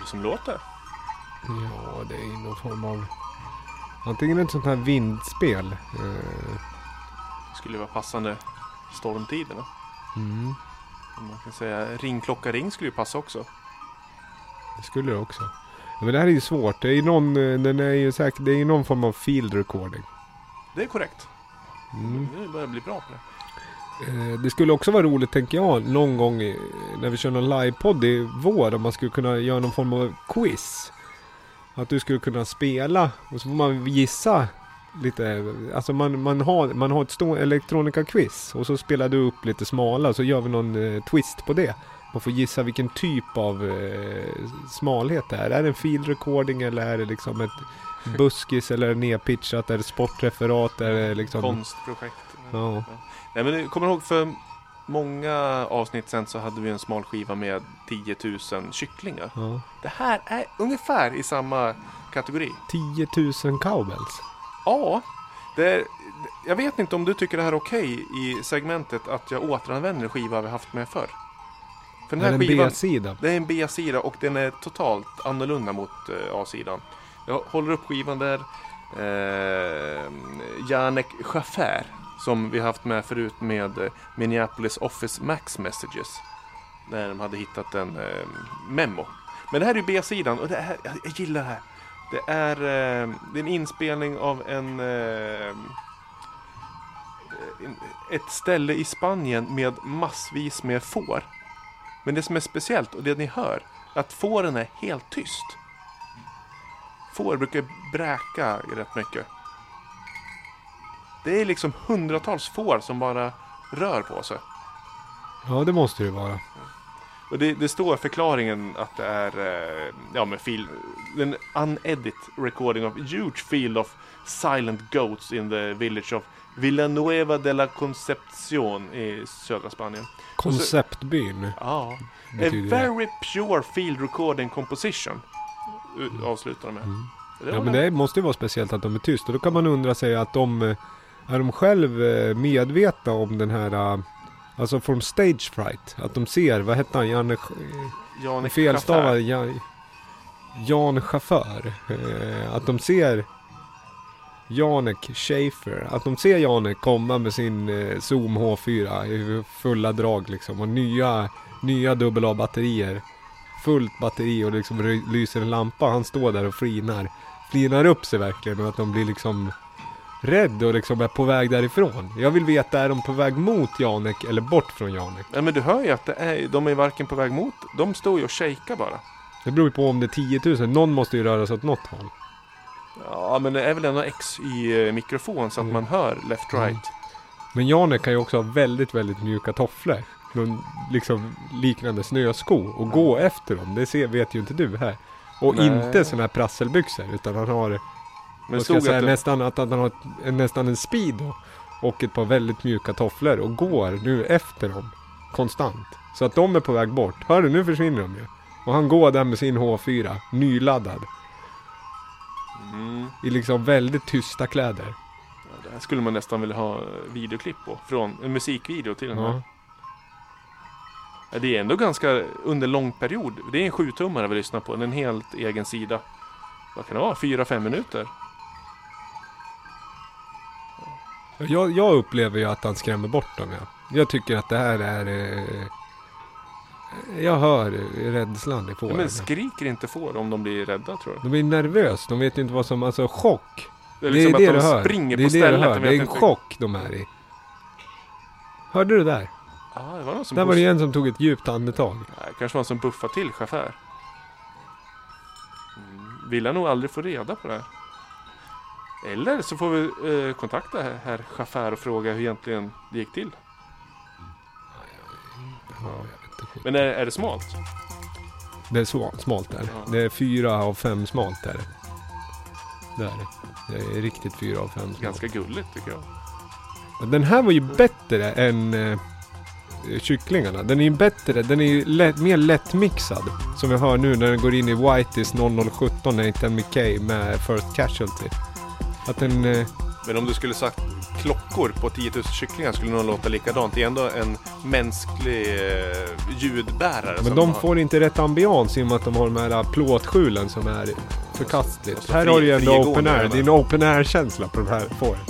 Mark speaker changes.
Speaker 1: är det som låter?
Speaker 2: Ja, det är någon form av... Antingen ett sånt här vindspel. Eh,
Speaker 1: skulle vara passande stormtiderna.
Speaker 2: mm,
Speaker 1: Man kan säga ringklocka ring skulle ju passa också.
Speaker 2: det skulle det också. Men det här är ju svårt. Det är ju någon, eh, den är ju säkert, det är någon form av field recording.
Speaker 1: Det är korrekt.
Speaker 2: Mm.
Speaker 1: Nu börjar jag bli bra på det.
Speaker 2: Eh, det skulle också vara roligt tänker jag någon gång när vi kör någon livepodd i vår om man skulle kunna göra någon form av quiz. Att du skulle kunna spela och så får man gissa lite. Alltså man, man har, man har ett stort elektronika-quiz och så spelar du upp lite smala så gör vi någon eh, twist på det. Man får gissa vilken typ av eh, smalhet det är. Är det en field recording eller är det liksom ett buskis eller är det nedpitchat? Är det sportreferat? Är det liksom...
Speaker 1: Konstprojekt.
Speaker 2: Ja.
Speaker 1: Nej men kommer du ihåg för många avsnitt sen så hade vi en smal skiva med 10 000 kycklingar.
Speaker 2: ja.
Speaker 1: Det här är ungefär i samma kategori.
Speaker 2: 10 000 cowbells.
Speaker 1: Ja, det är, jag vet inte om du tycker det här är okej i segmentet att jag återanvänder en skiva vi haft med förr. För den
Speaker 2: är
Speaker 1: här
Speaker 2: det en
Speaker 1: skivan,
Speaker 2: B-sida?
Speaker 1: det är en B-sida och den är totalt annorlunda mot eh, A-sidan. Jag håller upp skivan där. Eh, Janek Schaffer som vi haft med förut med eh, Minneapolis Office Max Messages. När de hade hittat en eh, memo. Men det här är ju B-sidan och det här, jag, jag gillar det här. Det är, eh, det är en inspelning av en, eh, ett ställe i Spanien med massvis med får. Men det som är speciellt och det ni hör, att fåren är helt tyst. Får brukar bräka rätt mycket. Det är liksom hundratals får som bara rör på sig.
Speaker 2: Ja, det måste det vara.
Speaker 1: Och det, det står förklaringen att det är eh, ja, men fil, en unedit recording of huge field of silent goats in the village of Villanueva de la Concepción i södra Spanien.
Speaker 2: Konceptbyn
Speaker 1: Ja, a very pure field recording composition. Avslutar de med.
Speaker 2: Mm. Ja, men det måste ju vara speciellt att de är tysta. Då kan man undra sig att de... eh, Är de själv eh, medvetna om den här... eh, Alltså from stage fright. Att de ser, vad hette han? Janne...
Speaker 1: Jan
Speaker 2: Jan felstavad Jan, Jan Chaufför. Eh, att de ser Janek Schaefer. Att de ser Janek komma med sin eh, Zoom H4 i fulla drag liksom. Och nya, nya dubbel A-batterier. Fullt batteri och liksom lyser en lampa. Han står där och flinar. Flinar upp sig verkligen och att de blir liksom rädd och liksom är på väg därifrån. Jag vill veta, är de på väg mot Janek eller bort från Janek?
Speaker 1: Ja, men du hör ju att det är, de är varken på väg mot, de står ju och shakar bara.
Speaker 2: Det beror ju på om det är 10 000. Någon måste ju röra sig åt något håll.
Speaker 1: Ja, men det är väl ändå X i eh, mikrofon så att
Speaker 2: Mm.
Speaker 1: man hör left
Speaker 2: Mm.
Speaker 1: right.
Speaker 2: Men Janek kan ju också ha väldigt, väldigt mjuka tofflor. Någon liksom liknande snösko och gå efter dem. Det ser, vet ju inte du här. Och
Speaker 1: Nej.
Speaker 2: inte sådana här prasselbyxor utan han har,
Speaker 1: Men
Speaker 2: jag
Speaker 1: stod
Speaker 2: säga,
Speaker 1: att det,
Speaker 2: nästan, att han har ett, nästan en speedo. Och ett par väldigt mjuka tofflor och går nu efter dem. Konstant. Så att de är på väg bort. Hör du, nu försvinner de ju. Och han går där med sin H4, nyladdad.
Speaker 1: mm,
Speaker 2: I liksom väldigt tysta kläder.
Speaker 1: ja, det här skulle man nästan vilja ha eh, videoklipp på. Från en musikvideo till den här.
Speaker 2: Ja.
Speaker 1: Ja, det är ändå ganska under lång period. Det är en sjutummare vi lyssnar på. En helt egen sida. Vad kan det vara? Fyra, fem minuter?
Speaker 2: Jag, jag upplever ju att han skrämmer bort dem. Ja. Jag tycker att det här är... Eh, jag hör rädslan i
Speaker 1: Ja,
Speaker 2: fåren.
Speaker 1: men skriker inte får om de blir rädda tror du?
Speaker 2: de blir nervösa. De vet ju inte vad som... Alltså chock.
Speaker 1: Det är
Speaker 2: Det
Speaker 1: liksom
Speaker 2: är det
Speaker 1: att
Speaker 2: du
Speaker 1: de
Speaker 2: hör.
Speaker 1: springer
Speaker 2: det är
Speaker 1: på
Speaker 2: det du hör. Det är en
Speaker 1: inte-
Speaker 2: chock de är i. Hörde du det där?
Speaker 1: Ja, det var någon som
Speaker 2: Där var det en som tog ett djupt andetag.
Speaker 1: Nej, kanske var någon som buffade till chaufför. Mm, vill jag nog aldrig få reda på det här. Eller så får vi eh, kontakta herr- chaufför och fråga hur egentligen det gick till.
Speaker 2: Ja.
Speaker 1: Men är, är det smalt?
Speaker 2: Det är så, smalt där.
Speaker 1: Ja.
Speaker 2: Det är fyra av fem smalt där. Det är det. Det är riktigt fyra av fem smalt.
Speaker 1: Ganska gulligt tycker jag.
Speaker 2: Den här var ju bättre än eh, kycklingarna. Den är ju bättre, den är ju lätt, mer lättmixad. Som vi hör nu när den går in i Whiteys 0017 Nathan McKay med First Casualty. Att den... Eh,
Speaker 1: Men om du skulle sagt klockor på 10 000 kycklingar skulle nog låta likadant. Det är ändå en mänsklig eh, ljudbärare.
Speaker 2: Men de
Speaker 1: har-
Speaker 2: får inte rätt ambians i och med att de har de här plåtskjulen som är förkastligt.
Speaker 1: och så
Speaker 2: här
Speaker 1: fri-
Speaker 2: har du ju ändå open air. Det är en open air-känsla på de här fåren.